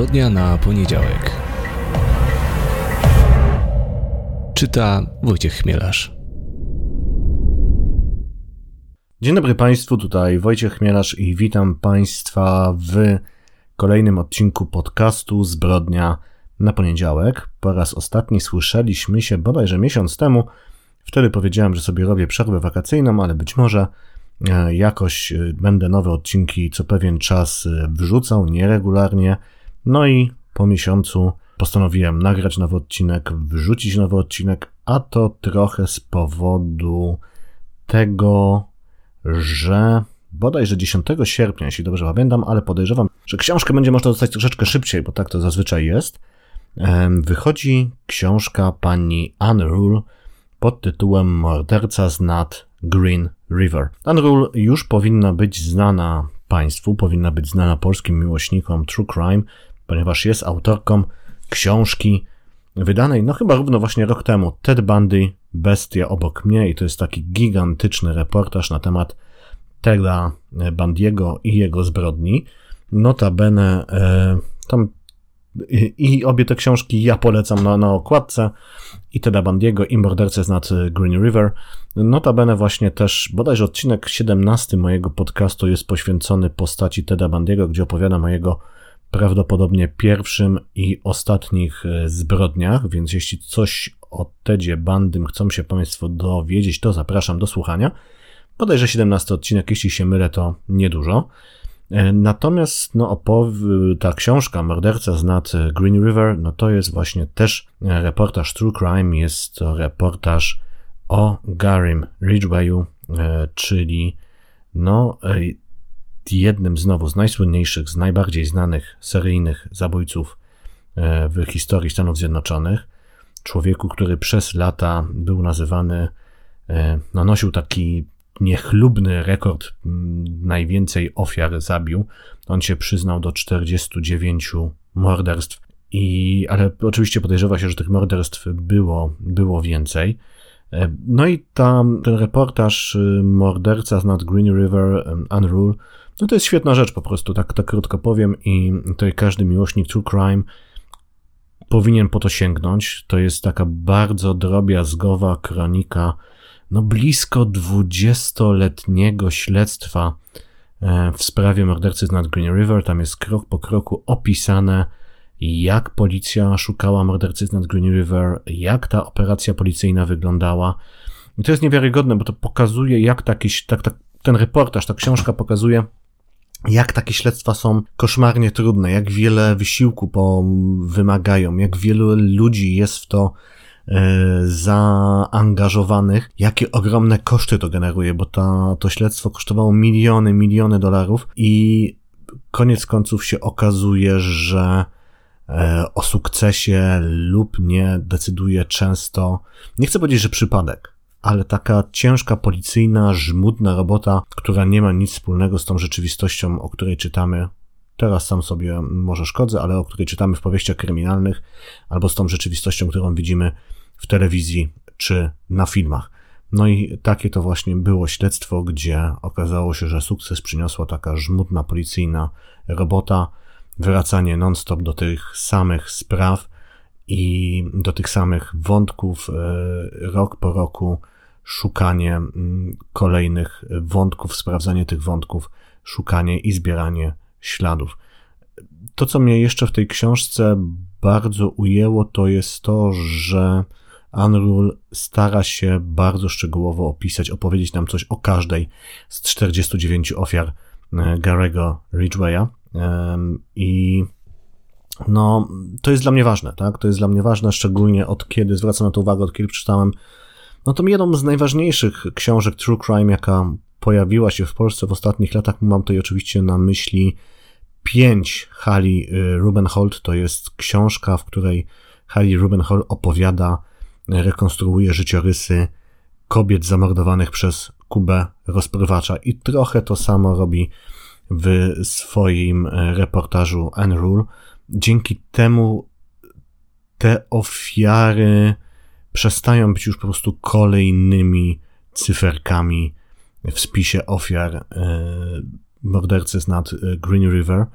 Zbrodnia na poniedziałek. Czyta Wojciech Chmielarz. Dzień dobry Państwu, tutaj Wojciech Chmielarz i witam Państwa w kolejnym odcinku podcastu Zbrodnia na poniedziałek. Po raz ostatni słyszeliśmy się bodajże miesiąc temu. Wtedy powiedziałem, że sobie robię przerwę wakacyjną, ale być może e, jakoś e, będę nowe odcinki co pewien czas e, wrzucał, nieregularnie. No i po miesiącu postanowiłem nagrać nowy odcinek, wrzucić nowy odcinek, a to trochę z powodu tego, że bodajże 10 sierpnia, jeśli dobrze pamiętam, ale podejrzewam, że książkę będzie można dostać troszeczkę szybciej, bo tak to zazwyczaj jest. Wychodzi książka pani Anne Rule pod tytułem Morderca z nad Green River. Anne Rule już powinna być znana Państwu, powinna być znana polskim miłośnikom True Crime, ponieważ jest autorką książki wydanej, no chyba równo właśnie rok temu, Ted Bundy, Bestia obok mnie i to jest taki gigantyczny reportaż na temat Teda Bandiego i jego zbrodni. Notabene e, tam i obie te książki ja polecam na, na okładce. I Teda Bandiego, i Mordercę z nad Green River. Notabene właśnie też, bodajże odcinek 17 mojego podcastu jest poświęcony postaci Teda Bandiego, gdzie opowiadam o jego prawdopodobnie pierwszym i ostatnich e, zbrodniach, więc jeśli coś o Tedzie Bandym chcą się Państwo dowiedzieć, to zapraszam do słuchania. Bodajże 17 odcinek, jeśli się mylę, to niedużo. E, natomiast no, opow- ta książka Morderca z nad Green River, no to jest właśnie też reportaż True Crime, jest to reportaż o Garym Ridgewayu, e, czyli no, jednym znowu z najsłynniejszych, z najbardziej znanych seryjnych zabójców e, w historii Stanów Zjednoczonych. Człowieku, który przez lata był nazywany, no nosił taki niechlubny rekord, najwięcej ofiar zabił. On się przyznał do 49 morderstw, i, ale oczywiście podejrzewa się, że tych morderstw było, było więcej. E, no i tam ten reportaż y, Morderca z nad Green River Unrule, no to jest świetna rzecz po prostu, tak, tak krótko powiem i tutaj każdy miłośnik true crime powinien po to sięgnąć. To jest taka bardzo drobiazgowa kronika no blisko dwudziestoletniego śledztwa e, w sprawie mordercy z nad Green River. Tam jest krok po kroku opisane, jak policja szukała mordercy z nad Green River, jak ta operacja policyjna wyglądała. I to jest niewiarygodne, bo to pokazuje, jak taki, tak, tak, ten reportaż, ta książka pokazuje, jak takie śledztwa są koszmarnie trudne, jak wiele wysiłku wymagają, jak wielu ludzi jest w to E, zaangażowanych, jakie ogromne koszty to generuje, bo ta, to śledztwo kosztowało miliony, miliony dolarów i koniec końców się okazuje, że e, o sukcesie lub nie decyduje często, nie chcę powiedzieć, że przypadek, ale taka ciężka policyjna, żmudna robota, która nie ma nic wspólnego z tą rzeczywistością, o której czytamy. Teraz sam sobie może szkodzę, ale o której czytamy w powieściach kryminalnych, albo z tą rzeczywistością, którą widzimy w telewizji czy na filmach. No i takie to właśnie było śledztwo, gdzie okazało się, że sukces przyniosła taka żmudna policyjna robota, wracanie non-stop do tych samych spraw i do tych samych wątków, e, rok po roku szukanie mm, kolejnych wątków, sprawdzanie tych wątków, szukanie i zbieranie śladów. To, co mnie jeszcze w tej książce bardzo ujęło, to jest to, że Unrule stara się bardzo szczegółowo opisać, opowiedzieć nam coś o każdej z 49 ofiar e, Garego Ridgwaya. I no, to jest dla mnie ważne, tak? To jest dla mnie ważne, szczególnie od kiedy, zwracam na to uwagę, od kiedy przeczytałem, no to jedną z najważniejszych książek True Crime, jaka pojawiła się w Polsce w ostatnich latach. Mam tutaj oczywiście na myśli 5 Hali y, Rubenhold. To jest książka, w której Hali Rubenhold opowiada rekonstruuje życiorysy kobiet zamordowanych przez Kubę rozprywacza i trochę to samo robi w swoim reportażu Unrule. Dzięki temu te ofiary przestają być już po prostu kolejnymi cyferkami w spisie ofiar e, mordercy z nad Green River.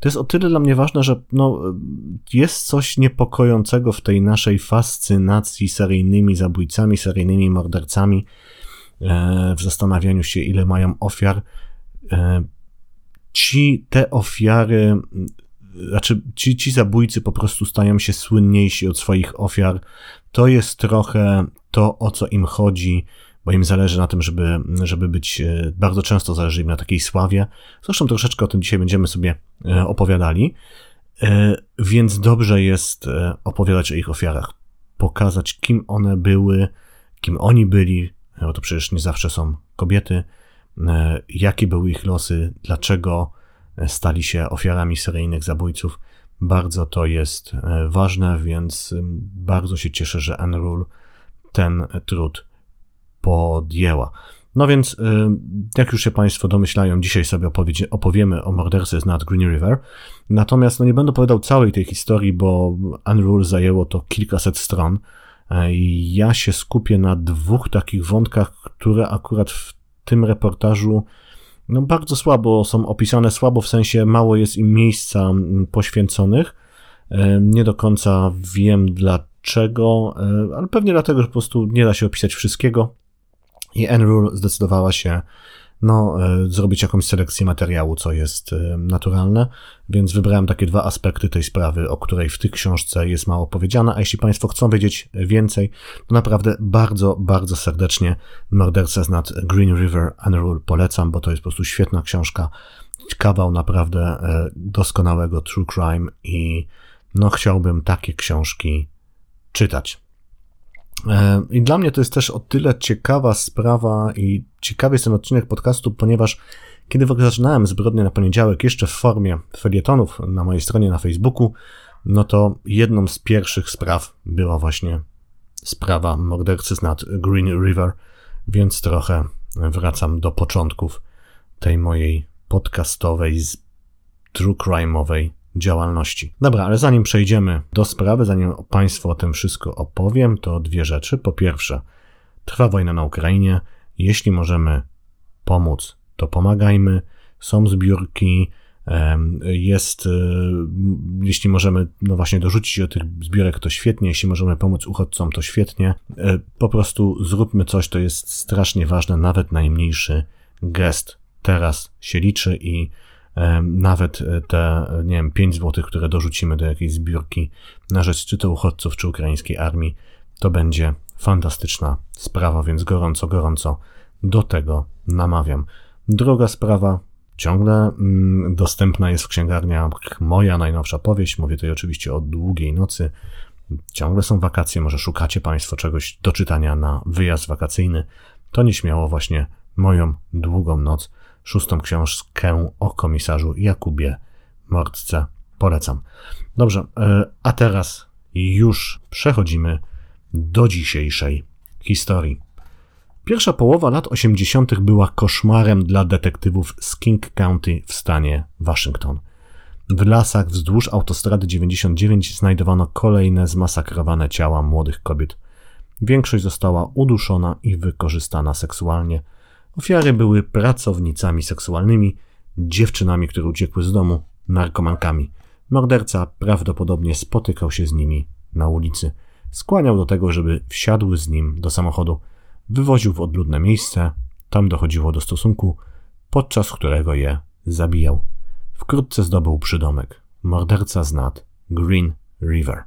to jest o tyle dla mnie ważne, że no, jest coś niepokojącego w tej naszej fascynacji seryjnymi zabójcami, seryjnymi mordercami, e, w zastanawianiu się, ile mają ofiar. E, ci, te ofiary, znaczy ci, ci zabójcy po prostu stają się słynniejsi od swoich ofiar. To jest trochę to, o co im chodzi bo im zależy na tym, żeby, żeby być, e, bardzo często zależy im na takiej sławie. Zresztą troszeczkę o tym dzisiaj będziemy sobie e, opowiadali, e, więc dobrze jest opowiadać o ich ofiarach, pokazać kim one były, kim oni byli, bo to przecież nie zawsze są kobiety, jakie były ich losy, dlaczego stali się ofiarami seryjnych zabójców. Bardzo to jest ważne, więc bardzo się cieszę, że Enrule ten trud podjęła. No więc, y, jak już się Państwo domyślają, dzisiaj sobie opowiemy o mordercy z nad Green River. Natomiast no nie będę opowiadał całej tej historii, bo Unrule zajęło to kilkaset stron. E, ja się skupię na dwóch takich wątkach, które akurat w tym reportażu no bardzo słabo są opisane, słabo w sensie mało jest im miejsca poświęconych. E, nie do końca wiem dlaczego, e, ale pewnie dlatego, że po prostu nie da się opisać wszystkiego. I Enrule zdecydowała się no, e, zrobić jakąś selekcję materiału, co jest e, naturalne, więc wybrałem takie dwa aspekty tej sprawy, o której w tej książce jest mało powiedziane, a jeśli Państwo chcą wiedzieć więcej, to naprawdę bardzo, bardzo serdecznie Morderca nad Green River Enrule polecam, bo to jest po prostu świetna książka, kawał naprawdę e, doskonałego true crime i no chciałbym takie książki czytać. E, I dla mnie to jest też o tyle ciekawa sprawa i ciekawy jest ten odcinek podcastu, ponieważ kiedy w ogóle zaczynałem zbrodnię na poniedziałek jeszcze w formie felietonów na mojej stronie na Facebooku, no to jedną z pierwszych spraw była właśnie sprawa mordercy z nad Green River, więc trochę wracam do początków tej mojej podcastowej, true crime'owej działalności. Dobra, ale zanim przejdziemy do sprawy, zanim Państwu o tym wszystko opowiem, to dwie rzeczy. Po pierwsze, trwa wojna na Ukrainie. Jeśli możemy pomóc, to pomagajmy. Są zbiórki, jest, e, jeśli możemy, no właśnie, dorzucić do tych zbiórek, to świetnie, jeśli możemy pomóc uchodźcom, to świetnie. E, po prostu zróbmy coś, to jest strasznie ważne, nawet najmniejszy gest teraz się liczy i nawet e, te, nie wiem, 5 zł, które dorzucimy do jakiejś zbiórki na rzecz czy to uchodźców, czy ukraińskiej armii, to będzie fantastyczna sprawa, więc gorąco, gorąco do tego namawiam. Druga sprawa, ciągle mm, dostępna jest w księgarniach. Moja najnowsza powieść, mówię tutaj oczywiście o długiej nocy, ciągle są wakacje, może szukacie Państwo czegoś do czytania na wyjazd wakacyjny, to nieśmiało właśnie moją długą noc szóstą książkę o komisarzu Jakubie Mordce. Polecam. Dobrze, e, a teraz już przechodzimy do dzisiejszej historii. Pierwsza połowa lat 80. była koszmarem dla detektywów z King County w stanie Waszyngton. W lasach wzdłuż autostrady 99 znajdowano kolejne zmasakrowane ciała młodych kobiet. Większość została uduszona i wykorzystana seksualnie – Ofiary były pracownicami seksualnymi, dziewczynami, które uciekły z domu, narkomankami. Morderca prawdopodobnie spotykał się z nimi na ulicy. Skłaniał do tego, żeby wsiadły z nim do samochodu. Wywoził w odludne miejsce, tam dochodziło do stosunku, podczas którego je zabijał. Wkrótce zdobył przydomek. Morderca z nad Green River.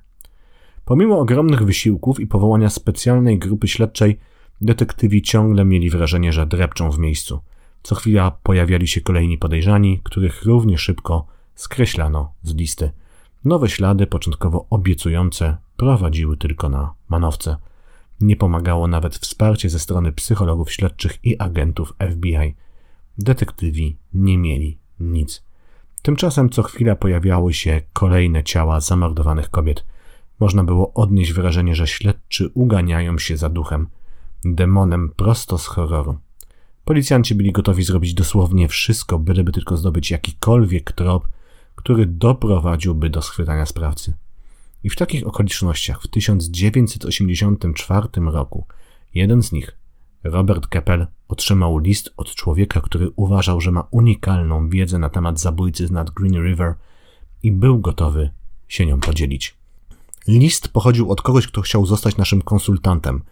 Pomimo ogromnych wysiłków i powołania specjalnej grupy śledczej, Detektywi ciągle mieli wrażenie, że drepczą w miejscu. Co chwila pojawiali się kolejni podejrzani, których równie szybko skreślano z listy. Nowe ślady, początkowo obiecujące, prowadziły tylko na manowce. Nie pomagało nawet wsparcie ze strony psychologów śledczych i agentów FBI. Detektywi nie mieli nic. Tymczasem co chwila pojawiały się kolejne ciała zamordowanych kobiet. Można było odnieść wrażenie, że śledczy uganiają się za duchem – demonem prosto z horroru. Policjanci byli gotowi zrobić dosłownie wszystko, byleby tylko zdobyć jakikolwiek trop, który doprowadziłby do schwytania sprawcy. I w takich okolicznościach w 1984 roku jeden z nich, Robert Keppel, otrzymał list od człowieka, który uważał, że ma unikalną wiedzę na temat zabójcy z nad Green River i był gotowy się nią podzielić. List pochodził od kogoś, kto chciał zostać naszym konsultantem.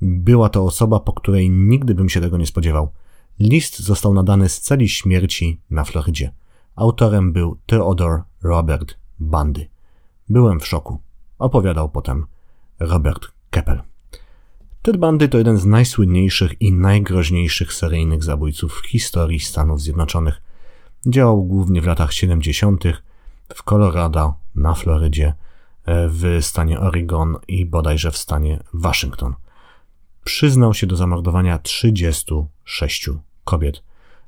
Była to osoba, po której nigdy bym się tego nie spodziewał. List został nadany z celi śmierci na Florydzie. Autorem był Theodore Robert Bandy. Byłem w szoku. Opowiadał potem Robert Keppel. Ted Bundy to jeden z najsłynniejszych i najgroźniejszych seryjnych zabójców w historii Stanów Zjednoczonych. Działał głównie w latach 70. w Colorado, na Florydzie, e, w stanie Oregon i bodajże w stanie Waszyngton. Przyznał się do zamordowania 36 kobiet,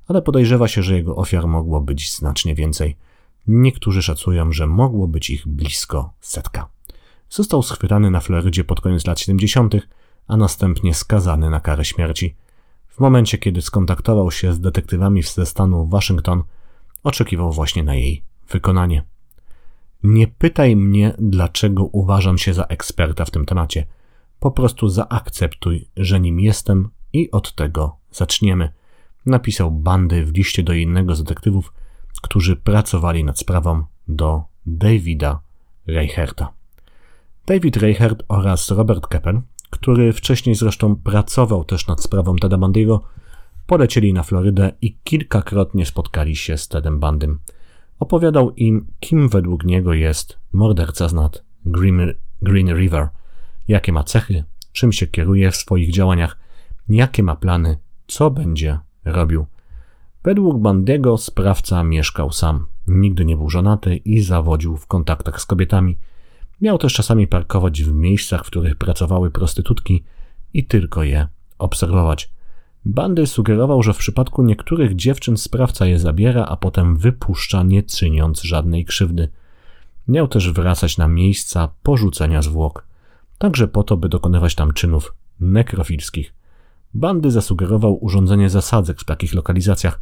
ale podejrzewa się, że jego ofiar mogło być znacznie więcej. Niektórzy szacują, że mogło być ich blisko setka. Został schwytany na Florydzie pod koniec lat 70., a następnie skazany na karę śmierci. W momencie, kiedy skontaktował się z detektywami ze stanu Waszyngton, oczekiwał właśnie na jej wykonanie. Nie pytaj mnie, dlaczego uważam się za eksperta w tym temacie. Po prostu zaakceptuj, że nim jestem i od tego zaczniemy. Napisał bandy w liście do innego z detektywów, którzy pracowali nad sprawą do Davida Reicherta. David Reichert oraz Robert Keppel, który wcześniej zresztą pracował też nad sprawą Teda Bandiego, polecieli na Florydę i kilkakrotnie spotkali się z Tedem Bandym. Opowiadał im, kim według niego jest morderca z nad Green, Green River, jakie ma cechy, czym się kieruje w swoich działaniach, jakie ma plany, co będzie robił. Według Bandiego sprawca mieszkał sam, nigdy nie był żonaty i zawodził w kontaktach z kobietami. Miał też czasami parkować w miejscach, w których pracowały prostytutki i tylko je obserwować. Bandy sugerował, że w przypadku niektórych dziewczyn sprawca je zabiera, a potem wypuszcza, nie czyniąc żadnej krzywdy. Miał też wracać na miejsca porzucenia zwłok, także po to, by dokonywać tam czynów nekrofilskich. Bandy zasugerował urządzenie zasadzek w takich lokalizacjach.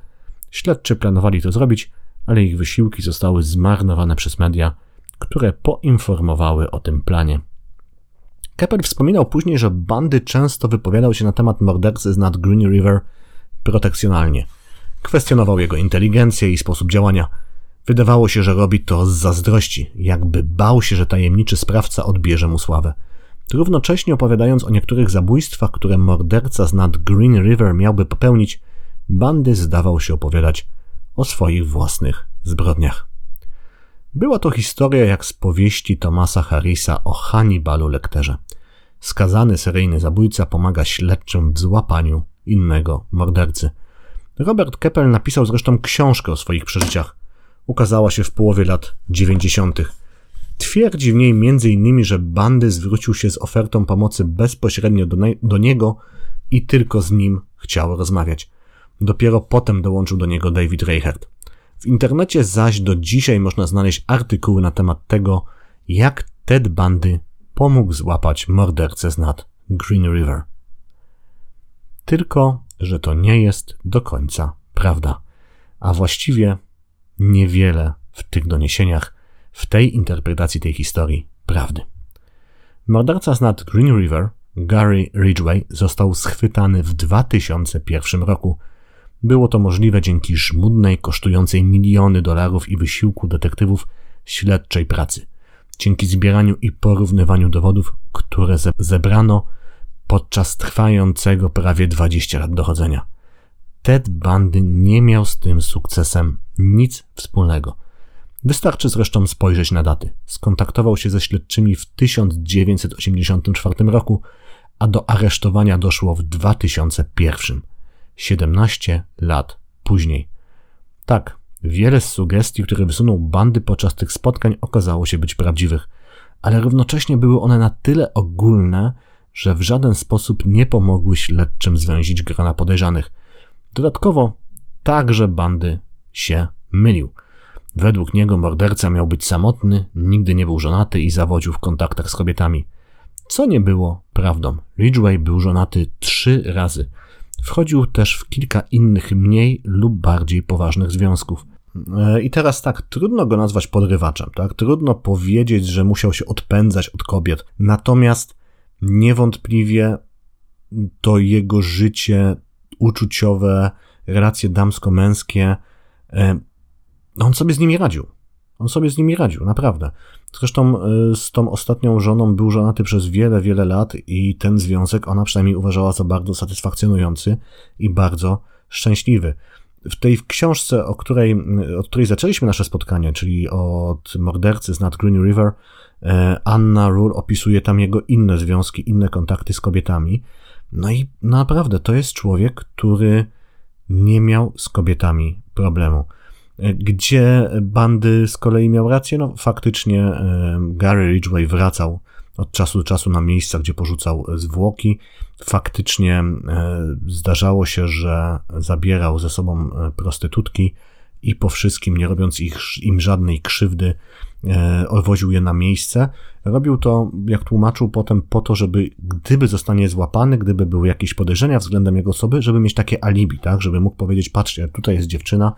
Śledczy planowali to zrobić, ale ich wysiłki zostały zmarnowane przez media, które poinformowały o tym planie. Kepper wspominał później, że bandy często wypowiadał się na temat mordercy z nad Green River protekcjonalnie. Kwestionował jego inteligencję i sposób działania. Wydawało się, że robi to z zazdrości, jakby bał się, że tajemniczy sprawca odbierze mu sławę. Równocześnie opowiadając o niektórych zabójstwach, które morderca z nad Green River miałby popełnić, bandy zdawał się opowiadać o swoich własnych zbrodniach. Była to historia jak z powieści Thomasa Harrisa o Hannibalu Lekterze. Skazany seryjny zabójca pomaga śledczym w złapaniu innego mordercy. Robert Keppel napisał zresztą książkę o swoich przeżyciach. Ukazała się w połowie lat 90. Twierdzi w niej m.in., że Bandy zwrócił się z ofertą pomocy bezpośrednio do, do niego i tylko z nim chciał rozmawiać. Dopiero potem dołączył do niego David Reichert. W internecie zaś do dzisiaj można znaleźć artykuły na temat tego, jak Ted Bundy pomógł złapać mordercę z nad Green River. Tylko, że to nie jest do końca prawda, a właściwie niewiele w tych doniesieniach, w tej interpretacji tej historii prawdy. Morderca z nad Green River, Gary Ridgway, został schwytany w 2001 roku było to możliwe dzięki żmudnej, kosztującej miliony dolarów i wysiłku detektywów śledczej pracy. Dzięki zbieraniu i porównywaniu dowodów, które zebrano podczas trwającego prawie 20 lat dochodzenia. Ted Bundy nie miał z tym sukcesem nic wspólnego. Wystarczy zresztą spojrzeć na daty. Skontaktował się ze śledczymi w 1984 roku, a do aresztowania doszło w 2001. 17 lat później. Tak, wiele z sugestii, które wysunął bandy podczas tych spotkań, okazało się być prawdziwych, ale równocześnie były one na tyle ogólne, że w żaden sposób nie pomogły śledczym zwęzić grona podejrzanych. Dodatkowo także bandy się mylił. Według niego morderca miał być samotny, nigdy nie był żonaty i zawodził w kontaktach z kobietami. Co nie było prawdą. Ridgway był żonaty trzy razy – Wchodził też w kilka innych mniej lub bardziej poważnych związków. E, I teraz tak, trudno go nazwać podrywaczem, tak? Trudno powiedzieć, że musiał się odpędzać od kobiet. Natomiast niewątpliwie to jego życie uczuciowe, relacje damsko-męskie, e, on sobie z nimi radził. On sobie z nimi radził, naprawdę. Zresztą y, z tą ostatnią żoną był żonaty przez wiele, wiele lat i ten związek ona przynajmniej uważała za bardzo satysfakcjonujący i bardzo szczęśliwy. W tej książce, o której, y, od której zaczęliśmy nasze spotkanie, czyli od mordercy z Nad Green River, y, Anna Rule opisuje tam jego inne związki, inne kontakty z kobietami. No i naprawdę to jest człowiek, który nie miał z kobietami problemu. Gdzie bandy z kolei miał rację? No faktycznie e, Gary Ridgway wracał od czasu do czasu na miejsca, gdzie porzucał zwłoki. Faktycznie e, zdarzało się, że zabierał ze sobą e, prostytutki i po wszystkim, nie robiąc ich, im żadnej krzywdy, E, odwoził je na miejsce. Robił to, jak tłumaczył potem, po to, żeby gdyby zostanie złapany, gdyby były jakieś podejrzenia względem jego osoby, żeby mieć takie alibi, tak, żeby mógł powiedzieć, patrzcie, tutaj jest dziewczyna,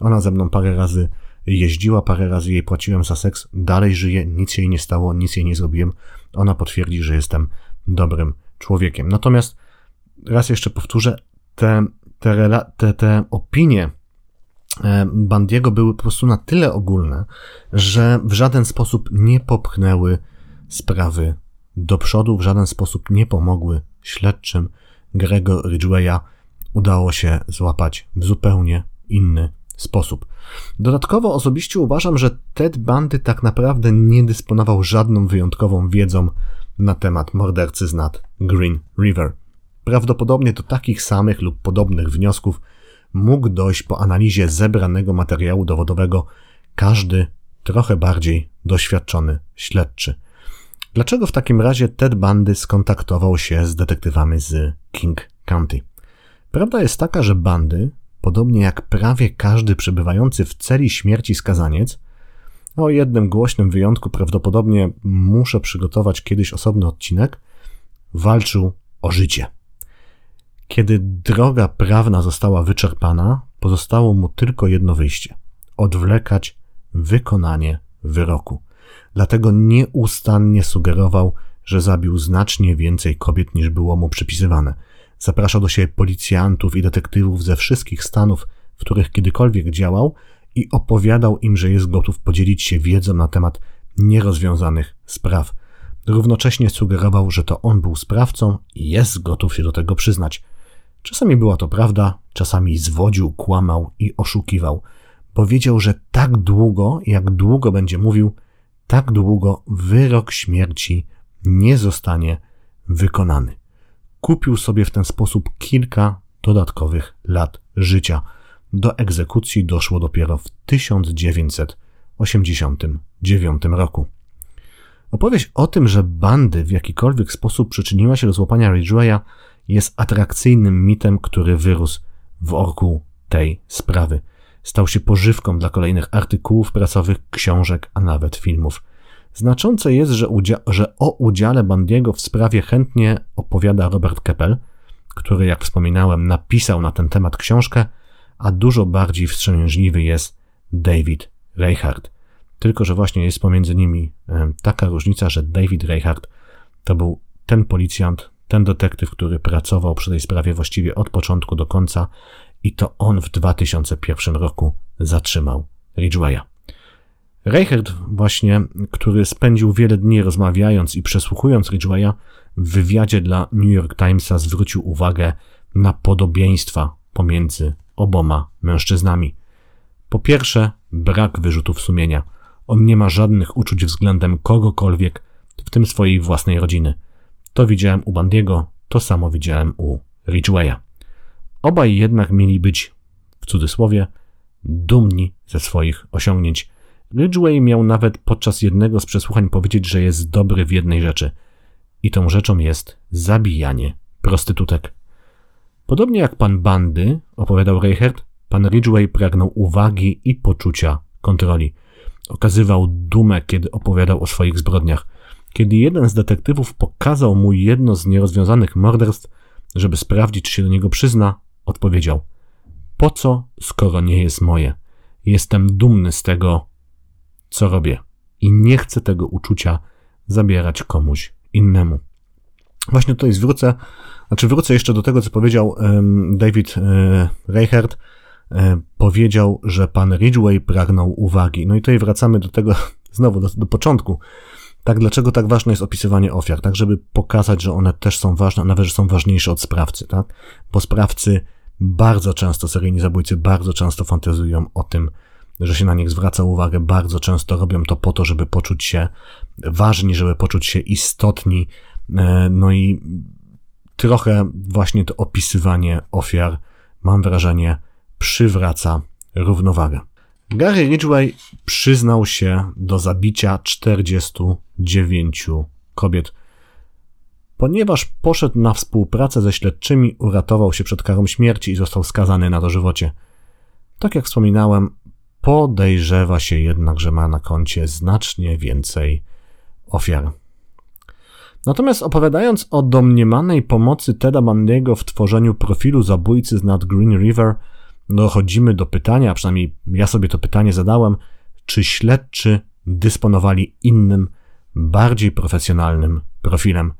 ona ze mną parę razy jeździła, parę razy jej płaciłem za seks, dalej żyje, nic jej nie stało, nic jej nie zrobiłem, ona potwierdzi, że jestem dobrym człowiekiem. Natomiast raz jeszcze powtórzę, te, te, te, te opinie E, Bandiego były po prostu na tyle ogólne, że w żaden sposób nie popchnęły sprawy do przodu, w żaden sposób nie pomogły śledczym. Grego Ridgwaya udało się złapać w zupełnie inny sposób. Dodatkowo osobiście uważam, że Ted Bandy tak naprawdę nie dysponował żadną wyjątkową wiedzą na temat mordercy z nad Green River. Prawdopodobnie do takich samych lub podobnych wniosków mógł dojść po analizie zebranego materiału dowodowego każdy trochę bardziej doświadczony śledczy. Dlaczego w takim razie Ted Bundy skontaktował się z detektywami z King County? Prawda jest taka, że Bandy, podobnie jak prawie każdy przebywający w celi śmierci skazaniec, o jednym głośnym wyjątku prawdopodobnie muszę przygotować kiedyś osobny odcinek, walczył o życie. Kiedy droga prawna została wyczerpana, pozostało mu tylko jedno wyjście odwlekać wykonanie wyroku. Dlatego nieustannie sugerował, że zabił znacznie więcej kobiet niż było mu przypisywane. Zapraszał do siebie policjantów i detektywów ze wszystkich stanów, w których kiedykolwiek działał i opowiadał im, że jest gotów podzielić się wiedzą na temat nierozwiązanych spraw. Równocześnie sugerował, że to on był sprawcą i jest gotów się do tego przyznać. Czasami była to prawda, czasami zwodził, kłamał i oszukiwał, bo wiedział, że tak długo, jak długo będzie mówił, tak długo wyrok śmierci nie zostanie wykonany. Kupił sobie w ten sposób kilka dodatkowych lat życia. Do egzekucji doszło dopiero w 1989 roku. Opowieść o tym, że bandy w jakikolwiek sposób przyczyniła się do złapania Ridgwaya jest atrakcyjnym mitem, który wyrósł w orku tej sprawy. Stał się pożywką dla kolejnych artykułów prasowych, książek, a nawet filmów. Znaczące jest, że, że o udziale Bandiego w sprawie chętnie opowiada Robert Keppel, który, jak wspominałem, napisał na ten temat książkę, a dużo bardziej wstrzemięźliwy jest David Reichardt. Tylko, że właśnie jest pomiędzy nimi taka różnica, że David Reichardt to był ten policjant, ten detektyw, który pracował przy tej sprawie właściwie od początku do końca i to on w 2001 roku zatrzymał Ridgwaya. Reichert właśnie, który spędził wiele dni rozmawiając i przesłuchując Ridgwaya, w wywiadzie dla New York Timesa zwrócił uwagę na podobieństwa pomiędzy oboma mężczyznami. Po pierwsze, brak wyrzutów sumienia. On nie ma żadnych uczuć względem kogokolwiek, w tym swojej własnej rodziny. To widziałem u Bandiego, to samo widziałem u Ridgwaya. Obaj jednak mieli być, w cudzysłowie, dumni ze swoich osiągnięć. Ridgway miał nawet podczas jednego z przesłuchań powiedzieć, że jest dobry w jednej rzeczy. I tą rzeczą jest zabijanie prostytutek. Podobnie jak pan Bandy, opowiadał Reichert, pan Ridgway pragnął uwagi i poczucia kontroli. Okazywał dumę, kiedy opowiadał o swoich zbrodniach. Kiedy jeden z detektywów pokazał mu jedno z nierozwiązanych morderstw, żeby sprawdzić, czy się do niego przyzna, odpowiedział: Po co, skoro nie jest moje? Jestem dumny z tego, co robię i nie chcę tego uczucia zabierać komuś innemu. Właśnie tutaj zwrócę, znaczy wrócę jeszcze do tego, co powiedział um, David e, Reichert, e, powiedział, że pan Ridgway pragnął uwagi. No i tutaj wracamy do tego, znowu do, do początku. Tak, dlaczego tak ważne jest opisywanie ofiar? Tak, żeby pokazać, że one też są ważne, a nawet, że są ważniejsze od sprawcy, tak? Bo sprawcy bardzo często, seryjni zabójcy bardzo często fantazują o tym, że się na nich zwraca uwagę, bardzo często robią to po to, żeby poczuć się ważni, żeby poczuć się istotni, e, no i trochę właśnie to opisywanie ofiar, mam wrażenie, przywraca równowagę. Gary Ridgway przyznał się do zabicia 49 kobiet. Ponieważ poszedł na współpracę ze śledczymi, uratował się przed karą śmierci i został skazany na dożywocie. Tak jak wspominałem, podejrzewa się jednak, że ma na koncie znacznie więcej ofiar. Natomiast opowiadając o domniemanej pomocy Teda Bundy'ego w tworzeniu profilu zabójcy z nad Green River, dochodzimy do pytania, przynajmniej ja sobie to pytanie zadałem, czy śledczy dysponowali innym, bardziej profesjonalnym profilem.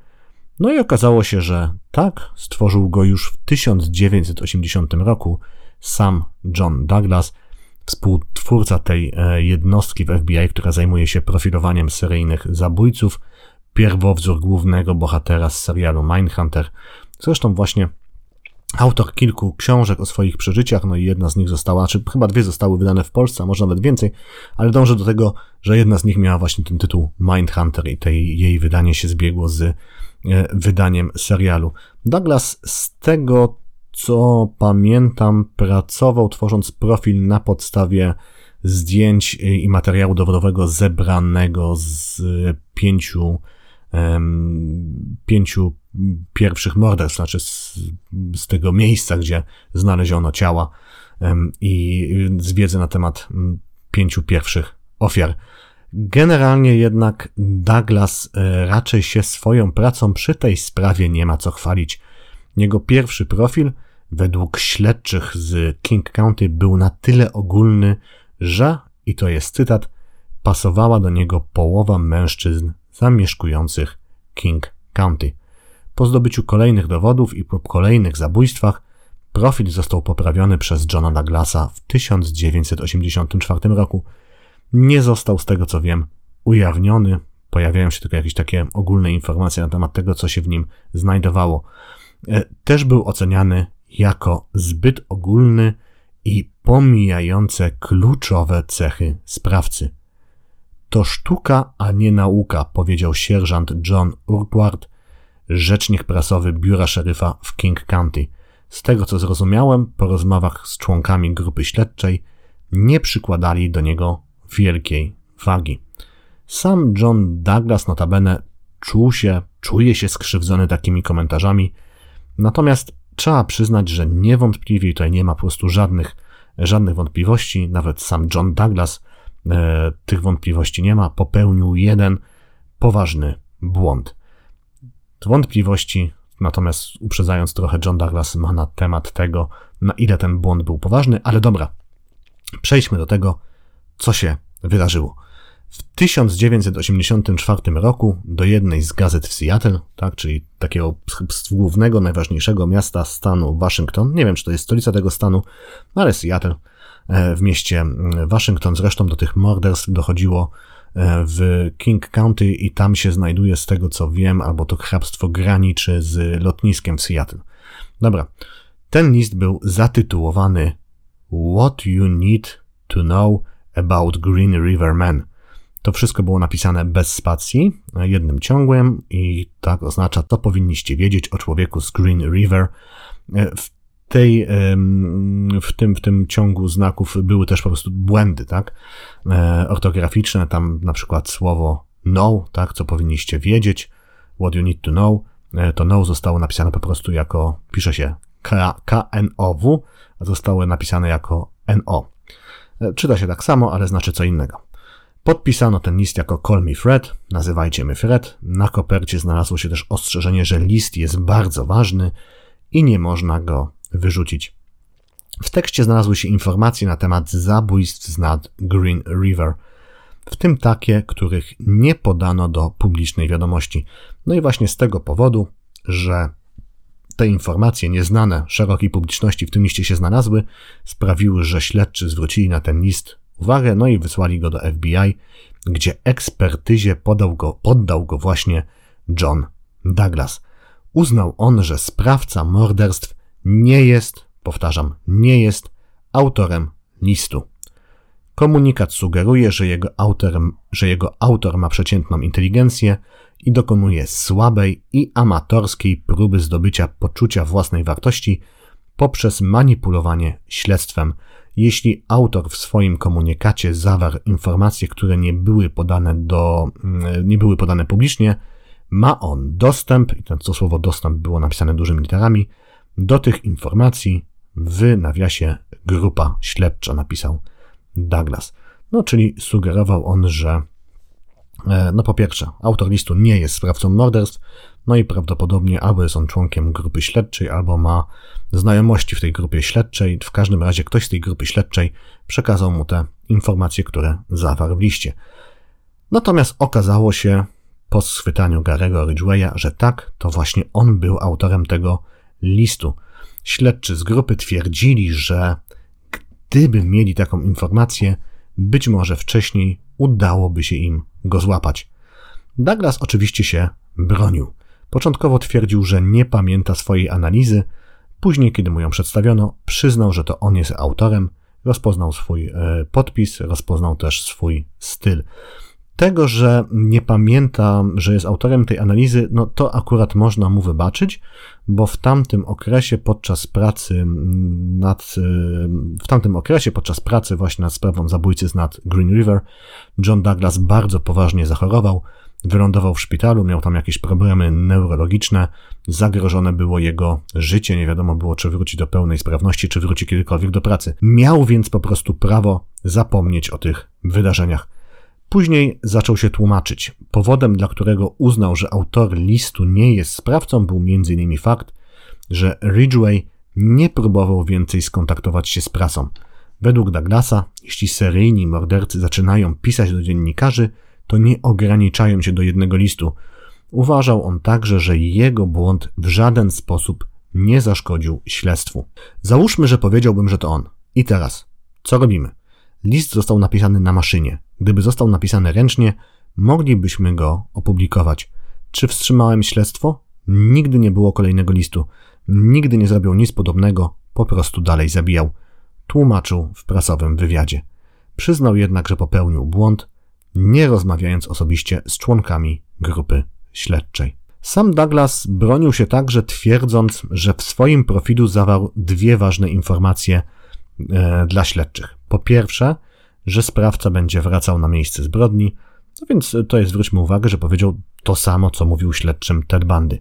No i okazało się, że tak, stworzył go już w 1980 roku sam John Douglas, współtwórca tej e, jednostki w FBI, która zajmuje się profilowaniem seryjnych zabójców, pierwowzór głównego bohatera z serialu Mindhunter. Zresztą właśnie autor kilku książek o swoich przeżyciach, no i jedna z nich została, czy chyba dwie zostały wydane w Polsce, a może nawet więcej, ale dążę do tego, że jedna z nich miała właśnie ten tytuł Mindhunter i tej, jej wydanie się zbiegło z e, wydaniem serialu. Douglas z tego, co pamiętam, pracował tworząc profil na podstawie zdjęć i materiału dowodowego zebranego z pięciu pięciu pierwszych morderstw, znaczy z, z tego miejsca, gdzie znaleziono ciała i z wiedzy na temat pięciu pierwszych ofiar. Generalnie jednak Douglas e, raczej się swoją pracą przy tej sprawie nie ma co chwalić. Jego pierwszy profil, według śledczych z King County, był na tyle ogólny, że, i to jest cytat, pasowała do niego połowa mężczyzn zamieszkujących King County. Po zdobyciu kolejnych dowodów i po kolejnych zabójstwach profil został poprawiony przez Johna Douglasa w 1984 roku. Nie został z tego co wiem ujawniony. Pojawiają się tylko jakieś takie ogólne informacje na temat tego, co się w nim znajdowało. E, też był oceniany jako zbyt ogólny i pomijające kluczowe cechy sprawcy. To sztuka, a nie nauka, powiedział sierżant John Urquhart, rzecznik prasowy biura szeryfa w King County. Z tego co zrozumiałem, po rozmowach z członkami grupy śledczej nie przykładali do niego wielkiej wagi. Sam John Douglas notabene czuł się, czuje się skrzywdzony takimi komentarzami, natomiast trzeba przyznać, że niewątpliwie tutaj nie ma po prostu żadnych, żadnych wątpliwości. Nawet sam John Douglas e, tych wątpliwości nie ma. Popełnił jeden poważny błąd. Wątpliwości, natomiast uprzedzając trochę, John Douglas ma na temat tego, na ile ten błąd był poważny, ale dobra, przejdźmy do tego, co się wydarzyło. W 1984 roku do jednej z gazet w Seattle, tak, czyli takiego głównego, najważniejszego miasta stanu Waszyngton, nie wiem czy to jest stolica tego stanu, ale Seattle, e, w mieście Waszyngton, zresztą do tych morderstw dochodziło w King County i tam się znajduje, z tego co wiem, albo to hrabstwo graniczy z lotniskiem w Seattle. Dobra, ten list był zatytułowany What You Need to Know About Green River Men. To wszystko było napisane bez spacji, jednym ciągłym i tak oznacza, co powinniście wiedzieć o człowieku z Green River. W tej, w tym, w tym ciągu znaków były też po prostu błędy, tak? E, ortograficzne, tam na przykład słowo know, tak? Co powinniście wiedzieć, what you need to know, e, to know zostało napisane po prostu jako, pisze się K-N-O-W, a zostało napisane jako N-O. E, czyta się tak samo, ale znaczy co innego. Podpisano ten list jako Call Me Fred, nazywajcie mnie Fred. Na kopercie znalazło się też ostrzeżenie, że list jest bardzo ważny i nie można go wyrzucić. W tekście znalazły się informacje na temat zabójstw z nad Green River, w tym takie, których nie podano do publicznej wiadomości. No i właśnie z tego powodu, że te informacje nieznane szerokiej publiczności w tym liście się znalazły, sprawiły, że śledczy zwrócili na ten list uwagę, no i wysłali go do FBI, gdzie ekspertyzie podał go, poddał go właśnie John Douglas. Uznał on, że sprawca morderstw nie jest, powtarzam, nie jest autorem listu. Komunikat sugeruje, że jego, autor, że jego autor ma przeciętną inteligencję i dokonuje słabej i amatorskiej próby zdobycia poczucia własnej wartości poprzez manipulowanie śledztwem. Jeśli autor w swoim komunikacie zawarł informacje, które nie były podane do, mm, nie były podane publicznie, ma on dostęp, i to słowo dostęp było napisane dużymi literami, do tych informacji w nawiasie grupa śledcza napisał Douglas. No, czyli sugerował on, że e, no po pierwsze, autor listu nie jest sprawcą morderstw, no i prawdopodobnie albo jest on członkiem grupy śledczej, albo ma znajomości w tej grupie śledczej. W każdym razie ktoś z tej grupy śledczej przekazał mu te informacje, które zawarł w liście. Natomiast okazało się po schwytaniu Garego Ridgwaya, że tak, to właśnie on był autorem tego listu. Śledczy z grupy twierdzili, że gdyby mieli taką informację, być może wcześniej udałoby się im go złapać. Douglas oczywiście się bronił. Początkowo twierdził, że nie pamięta swojej analizy, później, kiedy mu ją przedstawiono, przyznał, że to on jest autorem, rozpoznał swój e, podpis, rozpoznał też swój styl. Tego, że nie pamięta, że jest autorem tej analizy, no to akurat można mu wybaczyć, bo w tamtym okresie podczas pracy nad, w tamtym okresie podczas pracy właśnie nad sprawą zabójcy z nad Green River, John Douglas bardzo poważnie zachorował, wylądował w szpitalu, miał tam jakieś problemy neurologiczne, zagrożone było jego życie, nie wiadomo było, czy wróci do pełnej sprawności, czy wróci kiedykolwiek do pracy. Miał więc po prostu prawo zapomnieć o tych wydarzeniach. Później zaczął się tłumaczyć. Powodem, dla którego uznał, że autor listu nie jest sprawcą, był m.in. fakt, że Ridgway nie próbował więcej skontaktować się z prasą. Według Douglasa, jeśli seryjni mordercy zaczynają pisać do dziennikarzy, to nie ograniczają się do jednego listu. Uważał on także, że jego błąd w żaden sposób nie zaszkodził śledztwu. Załóżmy, że powiedziałbym, że to on. I teraz, co robimy? List został napisany na maszynie. Gdyby został napisany ręcznie, moglibyśmy go opublikować. Czy wstrzymałem śledztwo? Nigdy nie było kolejnego listu. Nigdy nie zrobił nic podobnego, po prostu dalej zabijał. Tłumaczył w prasowym wywiadzie. Przyznał jednak, że popełnił błąd, nie rozmawiając osobiście z członkami grupy śledczej. Sam Douglas bronił się także twierdząc, że w swoim profilu zawarł dwie ważne informacje dla śledczych. Po pierwsze, że sprawca będzie wracał na miejsce zbrodni, no więc to jest, zwróćmy uwagę, że powiedział to samo, co mówił śledczym Ted Bundy.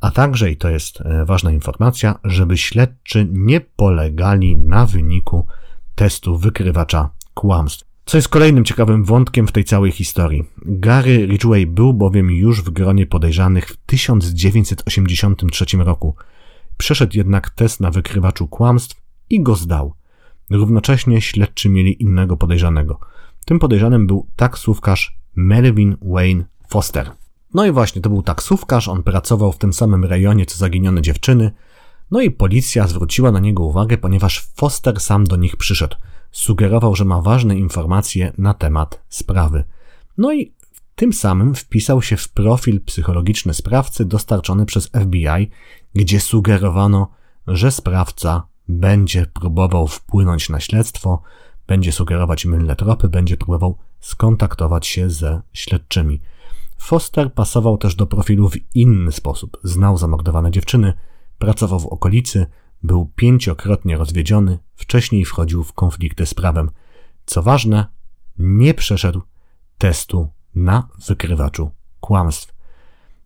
A także, i to jest e, ważna informacja, żeby śledczy nie polegali na wyniku testu wykrywacza kłamstw. Co jest kolejnym ciekawym wątkiem w tej całej historii. Gary Ridgway był bowiem już w gronie podejrzanych w 1983 roku. Przeszedł jednak test na wykrywaczu kłamstw i go zdał. Równocześnie śledczy mieli innego podejrzanego. Tym podejrzanym był taksówkarz Melvin Wayne Foster. No i właśnie, to był taksówkarz, on pracował w tym samym rejonie co zaginione dziewczyny. No i policja zwróciła na niego uwagę, ponieważ Foster sam do nich przyszedł. Sugerował, że ma ważne informacje na temat sprawy. No i tym samym wpisał się w profil psychologiczny sprawcy dostarczony przez FBI, gdzie sugerowano, że sprawca będzie próbował wpłynąć na śledztwo, będzie sugerować mylne tropy, będzie próbował skontaktować się ze śledczymi. Foster pasował też do profilu w inny sposób. Znał zamordowane dziewczyny, pracował w okolicy, był pięciokrotnie rozwiedziony, wcześniej wchodził w konflikty z prawem. Co ważne, nie przeszedł testu na wykrywaczu kłamstw.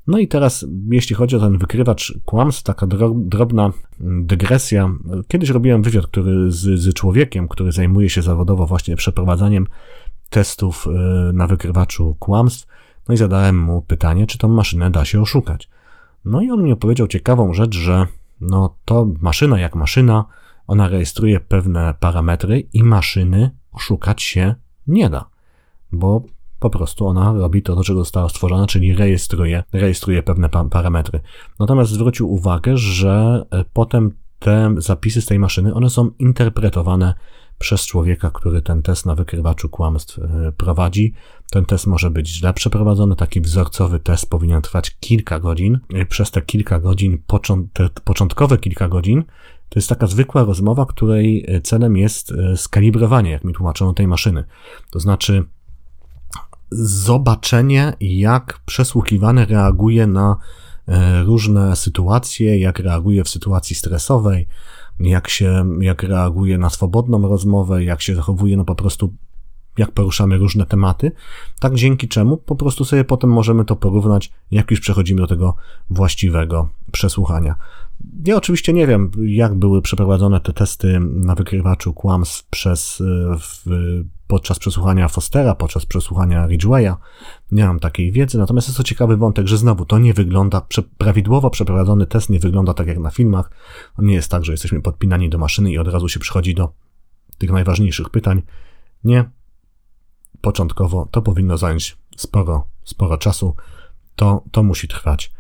No i teraz, jeśli chodzi o ten wykrywacz kłamstw, taka drobna dygresja. Kiedyś robiłem wywiad który z, z człowiekiem, który zajmuje się zawodowo właśnie przeprowadzaniem testów y, na wykrywaczu kłamstw. No i zadałem mu pytanie, czy tą maszynę da się oszukać. No i on mi opowiedział ciekawą rzecz, że no to maszyna jak maszyna, ona rejestruje pewne parametry i maszyny oszukać się nie da, bo Po prostu ona robi to, do czego została stworzona, czyli rejestruje, rejestruje pewne pa parametry. Natomiast zwrócił uwagę, że e, potem te zapisy z tej maszyny, one są interpretowane przez człowieka, który ten test na wykrywaczu kłamstw e, prowadzi. Ten test może być źle przeprowadzony, taki wzorcowy test powinien trwać kilka godzin. Przez te kilka godzin, te początkowe kilka godzin, to jest taka zwykła rozmowa, której e, celem jest e, skalibrowanie, jak mi tłumaczono, tej maszyny. To znaczy zobaczenie, jak przesłuchiwany reaguje na różne sytuacje, jak reaguje w sytuacji stresowej, jak się, jak reaguje na swobodną rozmowę, jak się zachowuje, no po prostu jak poruszamy różne tematy, tak dzięki czemu po prostu sobie potem możemy to porównać, jak już przechodzimy do tego właściwego przesłuchania. Ja oczywiście nie wiem, jak były przeprowadzone te testy na wykrywaczu kłamstw przez, w, podczas przesłuchania Fostera, podczas przesłuchania Ridgwaya. Nie mam takiej wiedzy, natomiast jest to ciekawy wątek, że znowu to nie wygląda, prawidłowo przeprowadzony test nie wygląda tak jak na filmach. Nie jest tak, że jesteśmy podpinani do maszyny i od razu się przychodzi do tych najważniejszych pytań. Nie. Początkowo to powinno zająć sporo, sporo czasu. To, to musi trwać.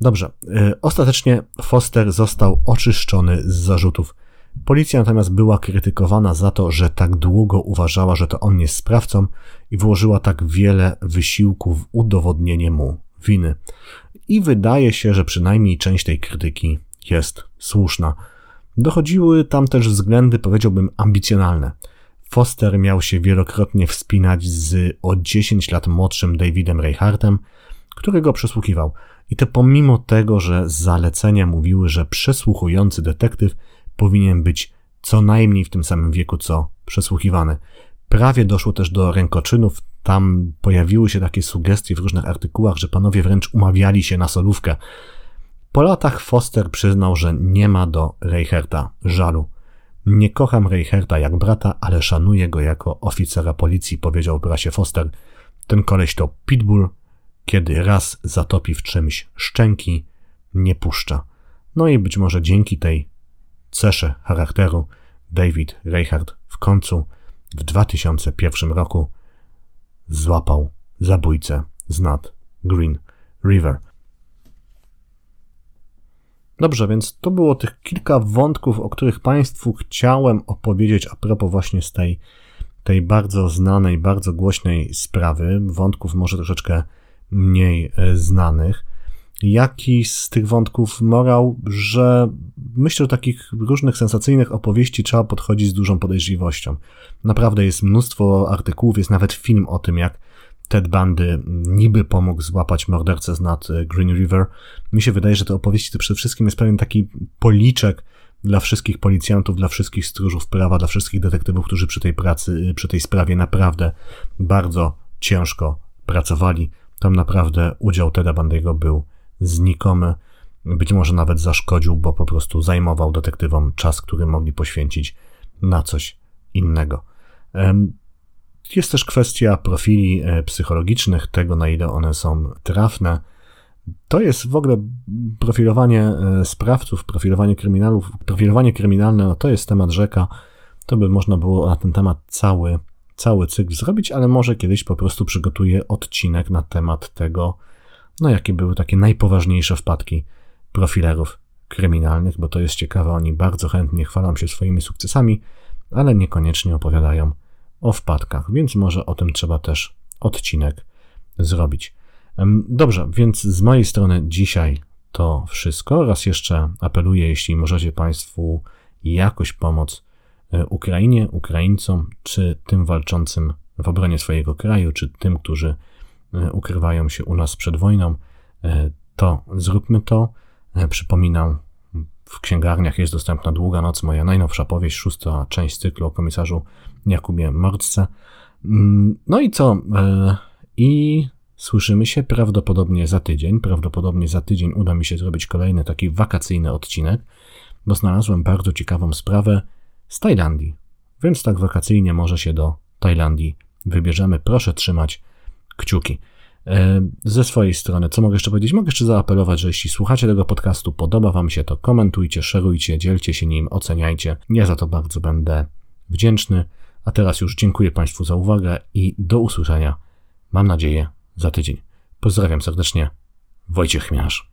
Dobrze. Y, ostatecznie Foster został oczyszczony z zarzutów. Policja natomiast była krytykowana za to, że tak długo uważała, że to on jest sprawcą i włożyła tak wiele wysiłku w udowodnienie mu winy. I wydaje się, że przynajmniej część tej krytyki jest słuszna. Dochodziły tam też względy, powiedziałbym, ambicjonalne. Foster miał się wielokrotnie wspinać z o 10 lat młodszym Davidem Reinhardtem, którego przesłuchiwał. I to pomimo tego, że zalecenia mówiły, że przesłuchujący detektyw powinien być co najmniej w tym samym wieku co przesłuchiwany. Prawie doszło też do rękoczynów. Tam pojawiły się takie sugestie w różnych artykułach, że panowie wręcz umawiali się na solówkę. Po latach Foster przyznał, że nie ma do Reicherta żalu. Nie kocham Reicherta jak brata, ale szanuję go jako oficera policji, powiedział w prasie Foster. Ten koleś to pitbull, kiedy raz zatopi w czymś szczęki, nie puszcza. No i być może dzięki tej cesze charakteru David Reichard w końcu w 2001 roku złapał zabójcę z nad Green River. Dobrze, więc to było tych kilka wątków, o których Państwu chciałem opowiedzieć a propos właśnie z tej, tej bardzo znanej, bardzo głośnej sprawy. Wątków może troszeczkę mniej e, znanych. Jaki z tych wątków morał, że myślę, że takich różnych sensacyjnych opowieści trzeba podchodzić z dużą podejrzliwością. Naprawdę jest mnóstwo artykułów, jest nawet film o tym, jak Ted Bundy niby pomógł złapać mordercę z nad e, Green River. Mi się wydaje, że te opowieści to przede wszystkim jest pewien taki policzek dla wszystkich policjantów, dla wszystkich stróżów prawa, dla wszystkich detektywów, którzy przy tej pracy, przy tej sprawie naprawdę bardzo ciężko pracowali. Tam naprawdę udział Teda Bandiego był znikomy. Być może nawet zaszkodził, bo po prostu zajmował detektywom czas, który mogli poświęcić na coś innego. Jest też kwestia profili e, psychologicznych, tego na ile one są trafne. To jest w ogóle profilowanie e, sprawców, profilowanie kryminalów. Profilowanie kryminalne no to jest temat rzeka. To by można było na ten temat cały cały cykl zrobić, ale może kiedyś po prostu przygotuję odcinek na temat tego, no jakie były takie najpoważniejsze wpadki profilerów kryminalnych, bo to jest ciekawe, oni bardzo chętnie chwalą się swoimi sukcesami, ale niekoniecznie opowiadają o wpadkach, więc może o tym trzeba też odcinek zrobić. Dobrze, więc z mojej strony dzisiaj to wszystko. Raz jeszcze apeluję, jeśli możecie Państwu jakoś pomóc E, Ukrainie, Ukraińcom, czy tym walczącym w obronie swojego kraju, czy tym, którzy ukrywają się u nas przed wojną, e, to zróbmy to. Przypominam, w księgarniach jest dostępna Długa Noc, moja najnowsza powieść, szósta część cyklu o komisarzu Jakubie Mordce. Mm, no i co? I słyszymy się prawdopodobnie za tydzień. Prawdopodobnie za tydzień uda mi się zrobić kolejny taki wakacyjny odcinek, bo znalazłem bardzo ciekawą sprawę z Tajlandii. Więc tak wakacyjnie może się do Tajlandii wybierzemy. Proszę trzymać kciuki. E, ze swojej strony, co mogę jeszcze powiedzieć? Mogę jeszcze zaapelować, że jeśli słuchacie tego podcastu, podoba Wam się to, komentujcie, szerujcie, dzielcie się nim, oceniajcie. Ja za to bardzo będę wdzięczny. A teraz już dziękuję Państwu za uwagę i do usłyszenia mam nadzieję, za tydzień. Pozdrawiam serdecznie. Wojciech Chmielarz.